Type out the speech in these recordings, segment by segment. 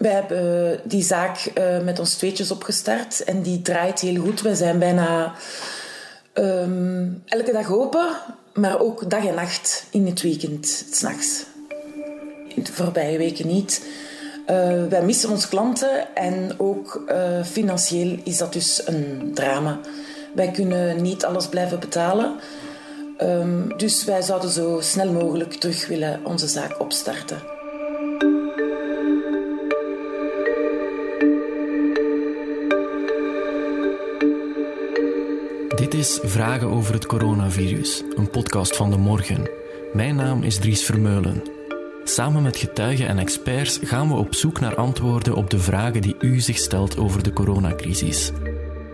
Wij hebben die zaak uh, met ons tweetjes opgestart en die draait heel goed. We zijn bijna um, elke dag open, maar ook dag en nacht in het weekend, s'nachts. De voorbije weken niet. Uh, wij missen onze klanten en ook uh, financieel is dat dus een drama. Wij kunnen niet alles blijven betalen. Um, dus wij zouden zo snel mogelijk terug willen onze zaak opstarten. Dit is Vragen over het coronavirus, een podcast van de morgen. Mijn naam is Dries Vermeulen. Samen met getuigen en experts gaan we op zoek naar antwoorden op de vragen die u zich stelt over de coronacrisis.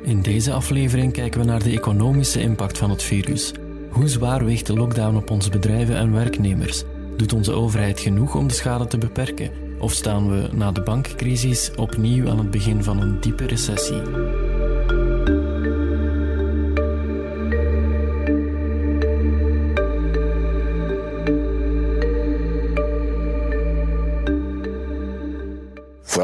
In deze aflevering kijken we naar de economische impact van het virus. Hoe zwaar weegt de lockdown op onze bedrijven en werknemers? Doet onze overheid genoeg om de schade te beperken? Of staan we na de bankcrisis opnieuw aan het begin van een diepe recessie?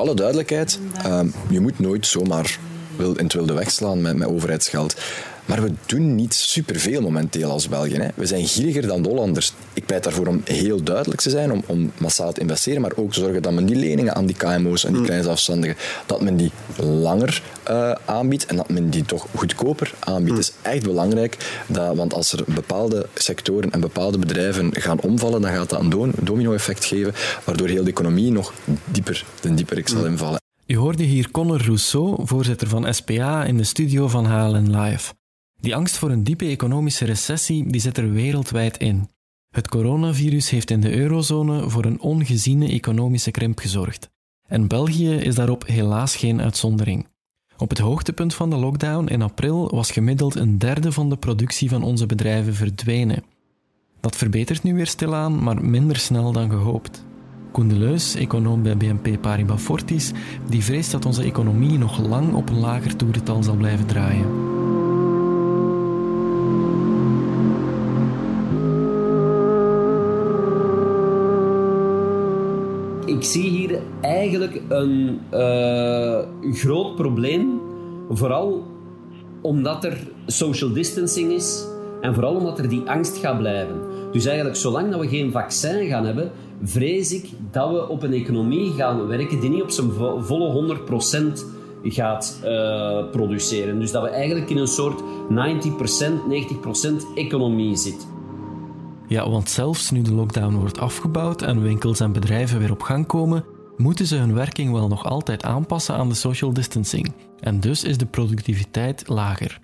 Alle duidelijkheid, uh, je moet nooit zomaar wil, in het wilde wegslaan met, met overheidsgeld. Maar we doen niet superveel momenteel als België. Hè. We zijn gieriger dan de Hollanders. Ik pleit daarvoor om heel duidelijk te zijn, om, om massaal te investeren, maar ook te zorgen dat men die leningen aan die KMO's en die mm. kleine zelfstandigen, dat men die langer uh, aanbiedt en dat men die toch goedkoper aanbiedt. Mm. Het is echt belangrijk, dat, want als er bepaalde sectoren en bepaalde bedrijven gaan omvallen, dan gaat dat een domino-effect geven, waardoor heel de economie nog dieper, ten dieper zal mm. invallen. U hoorde hier Conor Rousseau, voorzitter van SPA, in de studio van HLN Live. Die angst voor een diepe economische recessie die zit er wereldwijd in. Het coronavirus heeft in de eurozone voor een ongeziene economische krimp gezorgd. En België is daarop helaas geen uitzondering. Op het hoogtepunt van de lockdown in april was gemiddeld een derde van de productie van onze bedrijven verdwenen. Dat verbetert nu weer stilaan, maar minder snel dan gehoopt. Koen de econoom bij BNP Paribas Fortis, die vreest dat onze economie nog lang op een lager toerental zal blijven draaien. Eigenlijk een uh, groot probleem, vooral omdat er social distancing is en vooral omdat er die angst gaat blijven. Dus eigenlijk, zolang dat we geen vaccin gaan hebben, vrees ik dat we op een economie gaan werken die niet op zijn volle 100% gaat uh, produceren. Dus dat we eigenlijk in een soort 90%, 90% economie zitten. Ja, want zelfs nu de lockdown wordt afgebouwd en winkels en bedrijven weer op gang komen, moeten ze hun werking wel nog altijd aanpassen aan de social distancing. En dus is de productiviteit lager.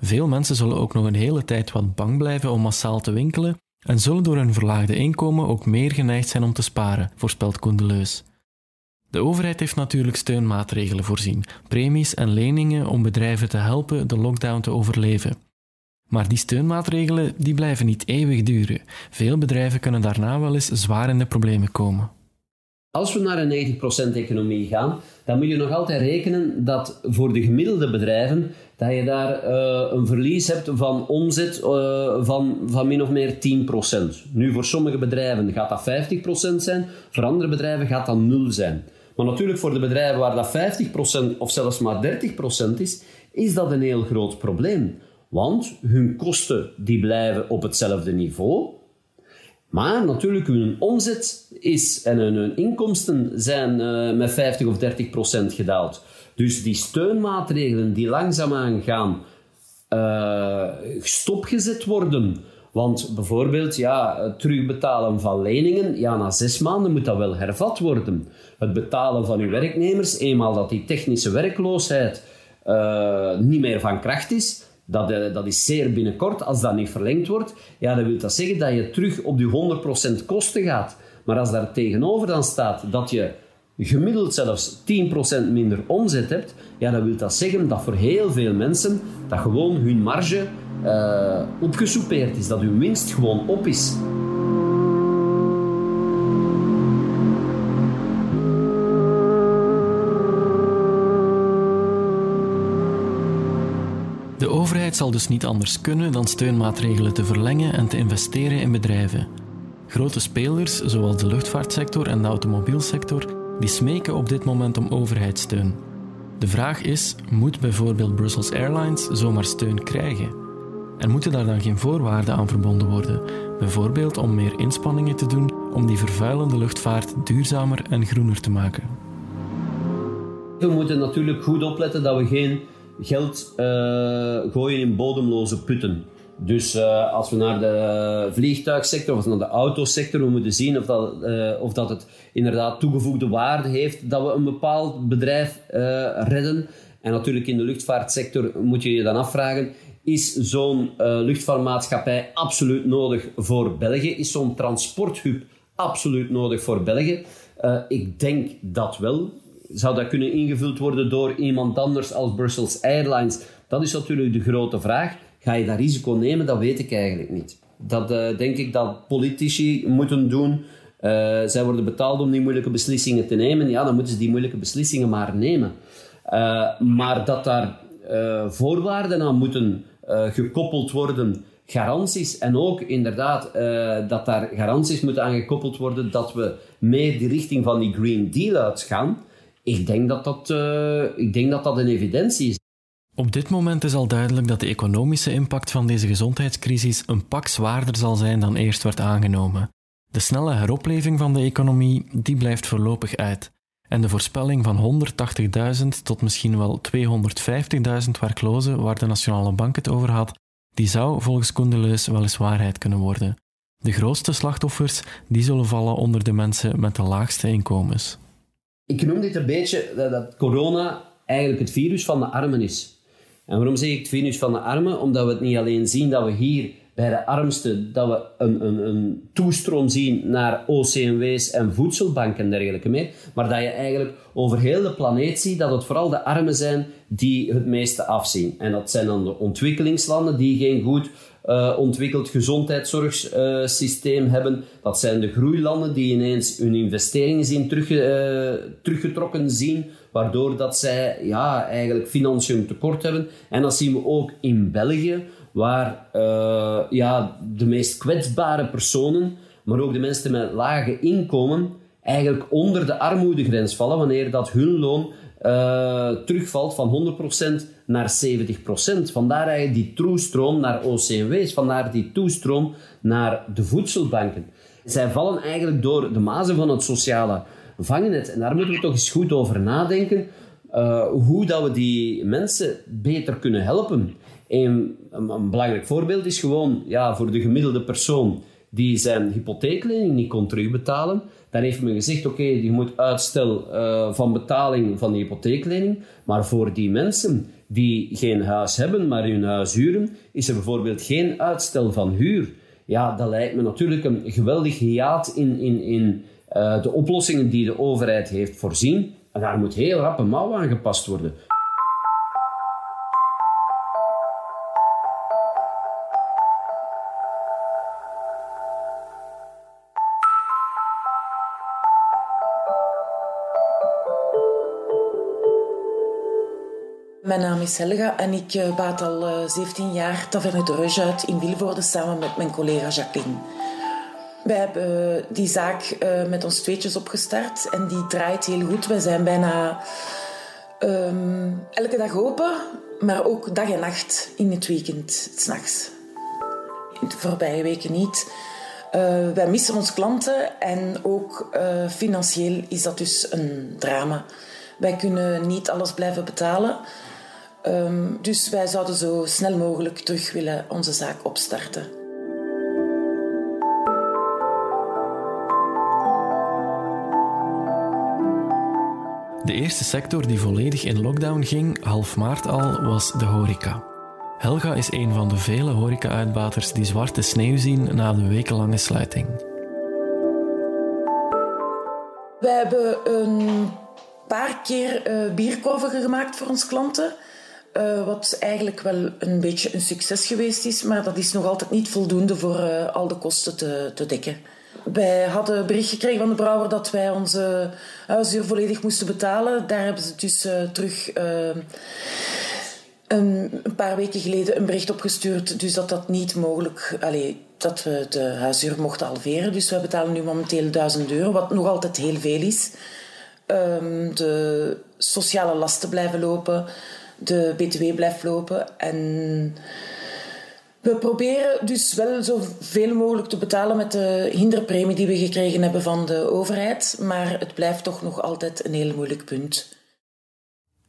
Veel mensen zullen ook nog een hele tijd wat bang blijven om massaal te winkelen en zullen door hun verlaagde inkomen ook meer geneigd zijn om te sparen, voorspelt Koen de Leus. De overheid heeft natuurlijk steunmaatregelen voorzien, premies en leningen om bedrijven te helpen de lockdown te overleven. Maar die steunmaatregelen die blijven niet eeuwig duren. Veel bedrijven kunnen daarna wel eens zwaar in de problemen komen. Als we naar een 90% economie gaan, dan moet je nog altijd rekenen dat voor de gemiddelde bedrijven dat je daar uh, een verlies hebt van omzet uh, van, van min of meer 10%. Nu, voor sommige bedrijven gaat dat 50% zijn, voor andere bedrijven gaat dat 0 zijn. Maar natuurlijk voor de bedrijven waar dat 50% of zelfs maar 30% is, is dat een heel groot probleem. Want hun kosten die blijven op hetzelfde niveau. Maar natuurlijk, hun omzet is en hun inkomsten zijn uh, met 50 of 30 procent gedaald. Dus die steunmaatregelen die langzaamaan gaan uh, stopgezet worden. Want bijvoorbeeld, ja, het terugbetalen van leningen, ja, na zes maanden moet dat wel hervat worden. Het betalen van uw werknemers, eenmaal dat die technische werkloosheid uh, niet meer van kracht is, dat, uh, dat is zeer binnenkort. Als dat niet verlengd wordt, ja, dan wil dat zeggen dat je terug op die 100% kosten gaat. Maar als daar tegenover dan staat dat je gemiddeld zelfs 10% minder omzet hebt, ja, dan wil dat zeggen dat voor heel veel mensen dat gewoon hun marge uh, opgesoupeerd is, dat hun winst gewoon op is. Overheid zal dus niet anders kunnen dan steunmaatregelen te verlengen en te investeren in bedrijven. Grote spelers, zoals de luchtvaartsector en de automobielsector, die smeken op dit moment om overheidssteun. De vraag is: moet bijvoorbeeld Brussels Airlines zomaar steun krijgen? En moeten daar dan geen voorwaarden aan verbonden worden? Bijvoorbeeld om meer inspanningen te doen om die vervuilende luchtvaart duurzamer en groener te maken. We moeten natuurlijk goed opletten dat we geen geld uh, gooien in bodemloze putten. Dus uh, als we naar de vliegtuigsector of naar de autosector, we moeten zien of dat, uh, of dat het inderdaad toegevoegde waarde heeft dat we een bepaald bedrijf redden. En natuurlijk in de luchtvaartsector moet je je dan afvragen, is zo'n luchtvaartmaatschappij absoluut nodig voor België? Is zo'n transporthub absoluut nodig voor België? ik denk dat wel zou dat kunnen ingevuld worden door iemand anders als Brussels Airlines? Dat is natuurlijk de grote vraag. Ga je dat risico nemen? Dat weet ik eigenlijk niet. Dat uh, denk ik dat politici moeten doen. Uh, zij worden betaald om die moeilijke beslissingen te nemen. Ja, dan moeten ze die moeilijke beslissingen maar nemen. Uh, maar dat daar voorwaarden aan moeten gekoppeld worden, garanties, en ook inderdaad dat daar garanties moeten aan gekoppeld worden dat we meer die richting van die Green Deal uitgaan ik denk dat dat, uh, ik denk dat dat een evidentie is. Op dit moment is al duidelijk dat de economische impact van deze gezondheidscrisis een pak zwaarder zal zijn dan eerst werd aangenomen. De snelle heropleving van de economie die blijft voorlopig uit. En de voorspelling van 180.000 tot misschien wel 250.000 werklozen waar de Nationale Bank het over had, die zou volgens Koendeleus wel eens waarheid kunnen worden. De grootste slachtoffers die zullen vallen onder de mensen met de laagste inkomens ik noem dit een beetje dat, dat, corona eigenlijk het virus van de armen is. En waarom zeg ik het virus van de armen? Omdat we het niet alleen zien dat we hier bij de armsten dat we een, een, een toestroom zien naar OCMW's en voedselbanken en dergelijke meer, maar dat je eigenlijk over heel de planeet ziet dat het vooral de armen zijn die het meeste afzien. En dat zijn dan de ontwikkelingslanden die geen goed uh, ontwikkeld gezondheidszorgsysteem hebben. Dat zijn de groeilanden die ineens hun investeringen zien terug, uh, teruggetrokken zien, waardoor dat zij ja, eigenlijk financiën tekort hebben. En dat zien we ook in België, waar uh, ja, de meest kwetsbare personen, maar ook de mensen met lage inkomen, eigenlijk onder de armoedegrens vallen wanneer dat hun loon uh, terugvalt van 100% naar 70%. Vandaar die toestroom naar OCMW's, vandaar die toestroom naar de voedselbanken. Zij vallen eigenlijk door de mazen van het sociale vangnet. En daar moeten we toch eens goed over nadenken. Uh, hoe dat we die mensen beter kunnen helpen. Een, een, belangrijk voorbeeld is gewoon ja, voor de gemiddelde persoon die zijn hypotheeklening niet kon terugbetalen. Dan heeft men gezegd, oké, je moet uitstel uh, van betaling van die hypotheeklening. Maar voor die mensen die geen huis hebben, maar hun huis huren, is er bijvoorbeeld geen uitstel van huur. Ja, dat lijkt me natuurlijk een geweldig hiaat in, in, in uh, de oplossingen die de overheid heeft voorzien. En daar moet heel rap een mouw aan gepast worden. Mijn naam is Helga en ik eh, baat al 17 eh, jaar Taverne de Ruge uit in Vilvoorde samen met mijn collega Jacqueline. Wij hebben eh, die zaak met ons tweetjes opgestart en die draait heel goed. Wij zijn bijna um, elke dag open, maar ook dag en nacht in het weekend, s'nachts. De voorbije weken niet. Uh, wij missen onze klanten en ook financieel is dat dus een drama. Wij kunnen niet alles blijven betalen. Um, dus wij zouden zo snel mogelijk terug willen onze zaak opstarten. De eerste sector die volledig in lockdown ging, half maart al, was de horeca. Helga is een van de vele horeca-uitbaters die zwarte sneeuw zien na de wekenlange sluiting. We hebben een paar keer uh, bierkorven gemaakt voor onze klanten. Uh, wat eigenlijk wel een beetje een succes geweest is, maar dat is nog altijd niet voldoende voor uh, al de kosten te, te dekken. Wij hadden bericht gekregen van de brouwer dat wij onze huishuur volledig moesten betalen. Daar hebben ze dus uh, terug een, paar weken geleden een bericht opgestuurd. Dus dat dat niet mogelijk... Dat we de huishuur mochten halveren. Dus wij betalen nu momenteel 1000 euro, wat nog altijd heel veel is. ehm, de sociale lasten blijven lopen, de BTW blijft lopen. En we proberen dus wel zoveel mogelijk te betalen met de hinderpremie die we gekregen hebben van de overheid, maar het blijft toch nog altijd een heel moeilijk punt.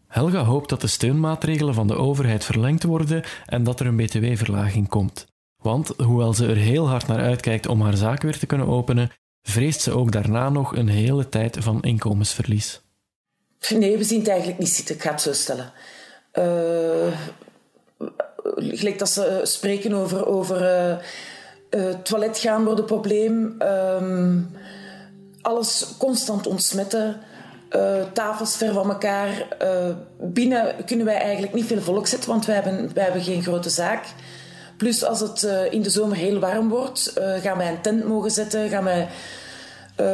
Helga hoopt dat de steunmaatregelen van de overheid verlengd worden en dat er een btw-verlaging komt. Want hoewel ze er heel hard naar uitkijkt om haar zaak weer te kunnen openen, vreest ze ook daarna nog een hele tijd van inkomensverlies. Nee, we zien het eigenlijk niet zitten. Ik ga het zo stellen. Uh, gelijk dat ze spreken over, over uh, toilet gaan wordt een probleem. Uh, alles constant ontsmetten. tafels ver van elkaar. binnen kunnen wij eigenlijk niet veel volk zetten, want wij hebben, wij hebben geen grote zaak. Plus als het in de zomer heel warm wordt, gaan wij een tent mogen zetten. Gaan wij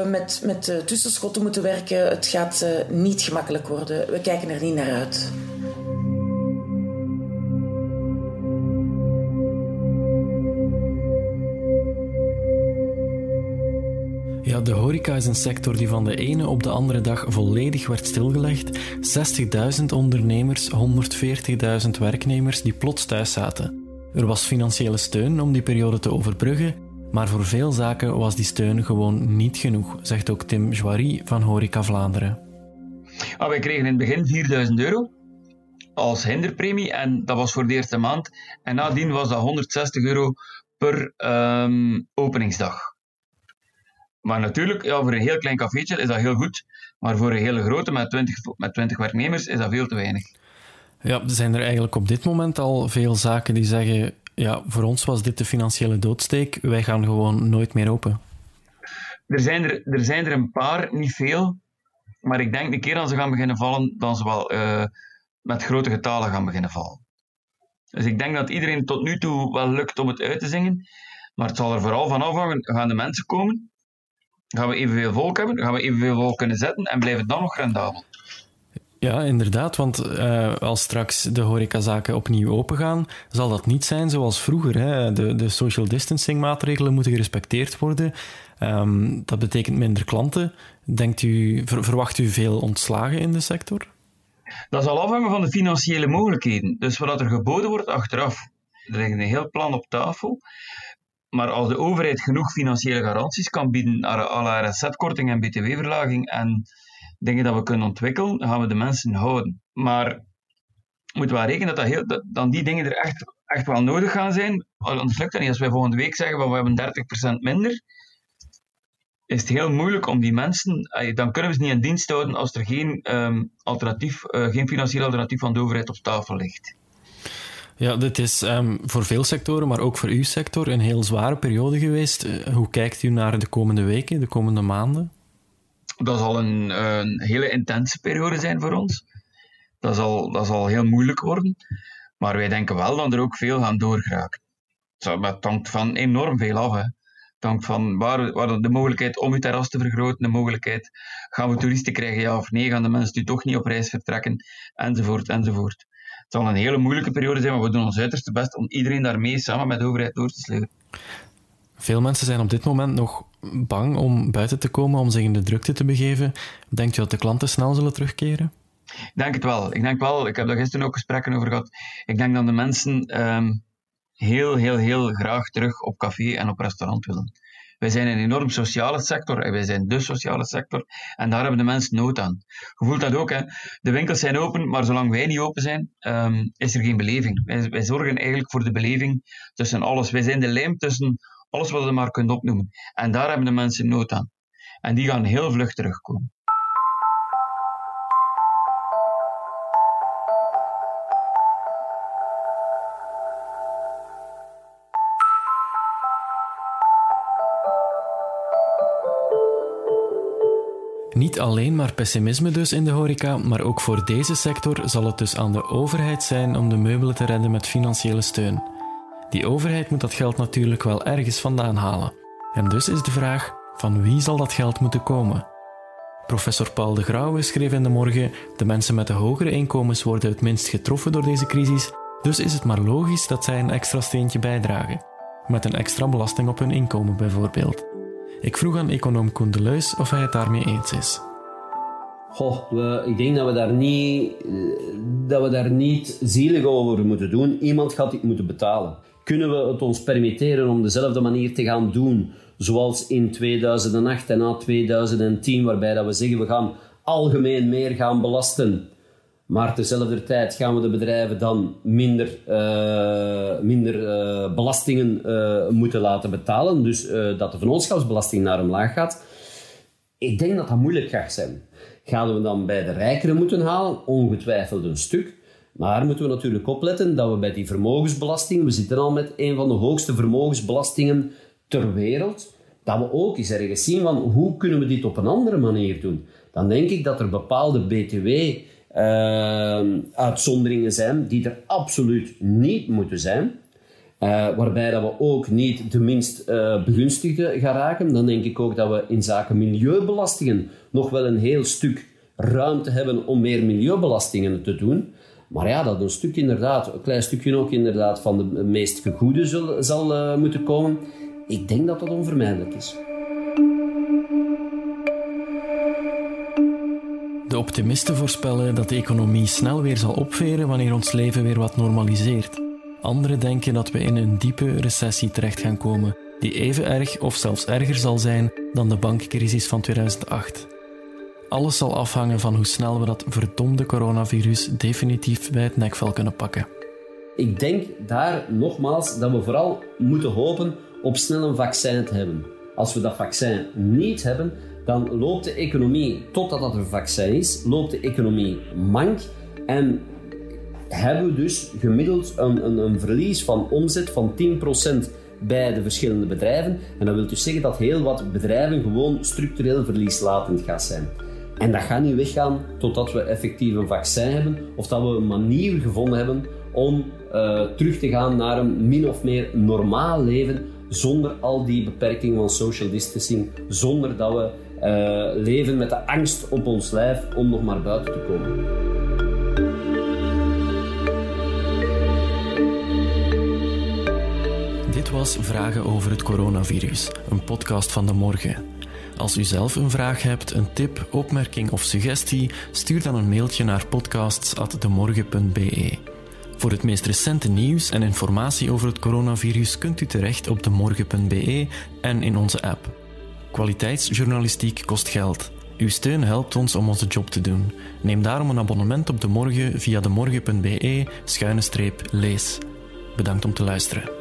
met, met tussenschotten moeten werken. Het gaat niet gemakkelijk worden. We kijken er niet naar uit. De horeca is een sector die van de ene op de andere dag volledig werd stilgelegd. 60.000 ondernemers, 140.000 werknemers die plots thuis zaten. Er was financiële steun om die periode te overbruggen, maar voor veel zaken was die steun gewoon niet genoeg, zegt ook Tim Joiry van Horeca Vlaanderen. Ah, wij kregen in het begin 4000 euro als hinderpremie en dat was voor de eerste maand. En nadien was dat 160 euro per um, openingsdag. Maar natuurlijk, ja, voor een heel klein cafeetje is dat heel goed. Maar voor een hele grote met 20, met 20 werknemers is dat veel te weinig. Ja, zijn er eigenlijk op dit moment al veel zaken die zeggen: ja, voor ons was dit de financiële doodsteek, wij gaan gewoon nooit meer open? Er zijn er, er, zijn er een paar, niet veel. Maar ik denk de keer als ze gaan beginnen vallen, dan ze wel uh, met grote getalen gaan beginnen vallen. Dus ik denk dat iedereen tot nu toe wel lukt om het uit te zingen. Maar het zal er vooral van afhangen, gaan de mensen komen Gaan we evenveel volk hebben? Gaan we evenveel volk kunnen zetten? En blijft het dan nog rendabel? Ja, inderdaad, want uh, als straks de horecazaken opnieuw opengaan, zal dat niet zijn zoals vroeger. Hè? De, de social distancing maatregelen moeten gerespecteerd worden. Um, dat betekent minder klanten. Denkt u, verwacht u veel ontslagen in de sector? Dat zal afhangen van de financiële mogelijkheden. Dus wat er geboden wordt achteraf. Er ligt een heel plan op tafel. Maar als de overheid genoeg financiële garanties kan bieden à la RSZ-korting en btw-verlaging en dingen dat we kunnen ontwikkelen, gaan we de mensen houden. Maar moeten we rekenen dat, dat, heel, dan die dingen er echt, echt wel nodig gaan zijn. Anders lukt dat niet. Als wij volgende week zeggen van we hebben 30% minder, is het heel moeilijk om die mensen, dan kunnen we ze niet in dienst houden als er geen, um, alternatief, uh, geen financieel alternatief van de overheid op tafel ligt. Ja, dit is um, voor veel sectoren, maar ook voor uw sector, een heel zware periode geweest. Uh, hoe kijkt u naar de komende weken, de komende maanden? Dat zal een, een, hele intense periode zijn voor ons. Dat zal, dat zal heel moeilijk worden. Maar wij denken wel dat er ook veel gaan doorgeraken. Het hangt van enorm veel af. Hè. Het hangt van waar, waar de mogelijkheid om je terras te vergroten, de mogelijkheid gaan we toeristen krijgen, ja of nee, gaan de mensen nu toch niet op reis vertrekken, enzovoort, enzovoort. Het zal een hele moeilijke periode zijn, maar we doen ons uiterste best om iedereen daarmee samen met de overheid door te slepen. Veel mensen zijn op dit moment nog bang om buiten te komen, om zich in de drukte te begeven. Denkt u dat de klanten snel zullen terugkeren? Ik denk het wel. Ik denk wel. Ik heb daar gisteren ook gesprekken over gehad. Ik denk dat de mensen um, heel, heel, heel graag terug op café en op restaurant willen. Wij zijn een enorm sociale sector en wij zijn de sociale sector en daar hebben de mensen nood aan. Je voelt dat ook, hè. De winkels zijn open, maar zolang wij niet open zijn, um, is er geen beleving. Wij, wij, zorgen eigenlijk voor de beleving tussen alles. Wij zijn de lijm tussen alles wat je maar kunt opnoemen. En daar hebben de mensen nood aan. En die gaan heel vlug terugkomen. Niet alleen maar pessimisme dus in de horeca, maar ook voor deze sector zal het dus aan de overheid zijn om de meubelen te redden met financiële steun. Die overheid moet dat geld natuurlijk wel ergens vandaan halen. En dus is de vraag: van wie zal dat geld moeten komen? Professor Paul de Grauwe schreef in de morgen: de mensen met de hogere inkomens worden het minst getroffen door deze crisis, dus is het maar logisch dat zij een extra steentje bijdragen. Met een extra belasting op hun inkomen bijvoorbeeld. Ik vroeg aan econoom Koen of hij het daarmee eens is. Goh, we, ik denk dat we, daar niet, dat we daar niet zielig over moeten doen. Iemand gaat dit moeten betalen. Kunnen we het ons permitteren om dezelfde manier te gaan doen zoals in 2008 en na 2010, waarbij dat we zeggen we gaan algemeen meer gaan belasten, maar tezelfde tijd gaan we de bedrijven dan minder, uh, minder uh, belastingen uh, moeten laten betalen, dus dat de vennootschapsbelasting naar omlaag gaat. Ik denk dat dat moeilijk gaat zijn. Gaan we dan bij de rijkeren moeten halen? Ongetwijfeld een stuk. Maar moeten we natuurlijk opletten dat we bij die vermogensbelasting, we zitten al met een van de hoogste vermogensbelastingen ter wereld, dat we ook eens ergens zien van hoe kunnen we dit op een andere manier doen. Dan denk ik dat er bepaalde btw-uitzonderingen uh, zijn die er absoluut niet moeten zijn. Uh, waarbij dat we ook niet de minst uh, begunstigde gaan raken. Dan denk ik ook dat we in zaken milieubelastingen nog wel een heel stuk ruimte hebben om meer milieubelastingen te doen. Maar ja, dat een stuk inderdaad, een klein stukje ook inderdaad van de meest gegoede zal, zal uh, moeten komen. Ik denk dat dat onvermijdelijk is. Optimisten voorspellen dat de economie snel weer zal opveren wanneer ons leven weer wat normaliseert. Anderen denken dat we in een diepe recessie terecht gaan komen, die even erg of zelfs erger zal zijn dan de bankcrisis van 2008. Alles zal afhangen van hoe snel we dat verdomde coronavirus definitief bij het nekvel kunnen pakken. Ik denk daar nogmaals dat we vooral moeten hopen op snel een vaccin te hebben. Als we dat vaccin niet hebben, dan loopt de economie, totdat dat een vaccin is, loopt de economie mank en hebben we dus gemiddeld een, een, een verlies van omzet van 10% bij de verschillende bedrijven. En dat wil dus zeggen dat heel wat bedrijven gewoon structureel verlieslatend gaan zijn. En dat gaat niet weggaan totdat we effectief een vaccin hebben of dat we een manier gevonden hebben om uh, terug te gaan naar een min of meer normaal leven zonder al die beperkingen van social distancing, zonder dat we leven met de angst op ons lijf om nog maar buiten te komen. Dit was Vragen over het coronavirus, een podcast van de morgen. Als u zelf een vraag hebt, een tip, opmerking of suggestie, stuur dan een mailtje naar podcasts.demorgen.be. Voor het meest recente nieuws en informatie over het coronavirus kunt u terecht op demorgen.be en in onze app. Kwaliteitsjournalistiek kost geld. Uw steun helpt ons om onze job te doen. Neem daarom een abonnement op De Morgen via demorgen.be-lees. Bedankt om te luisteren.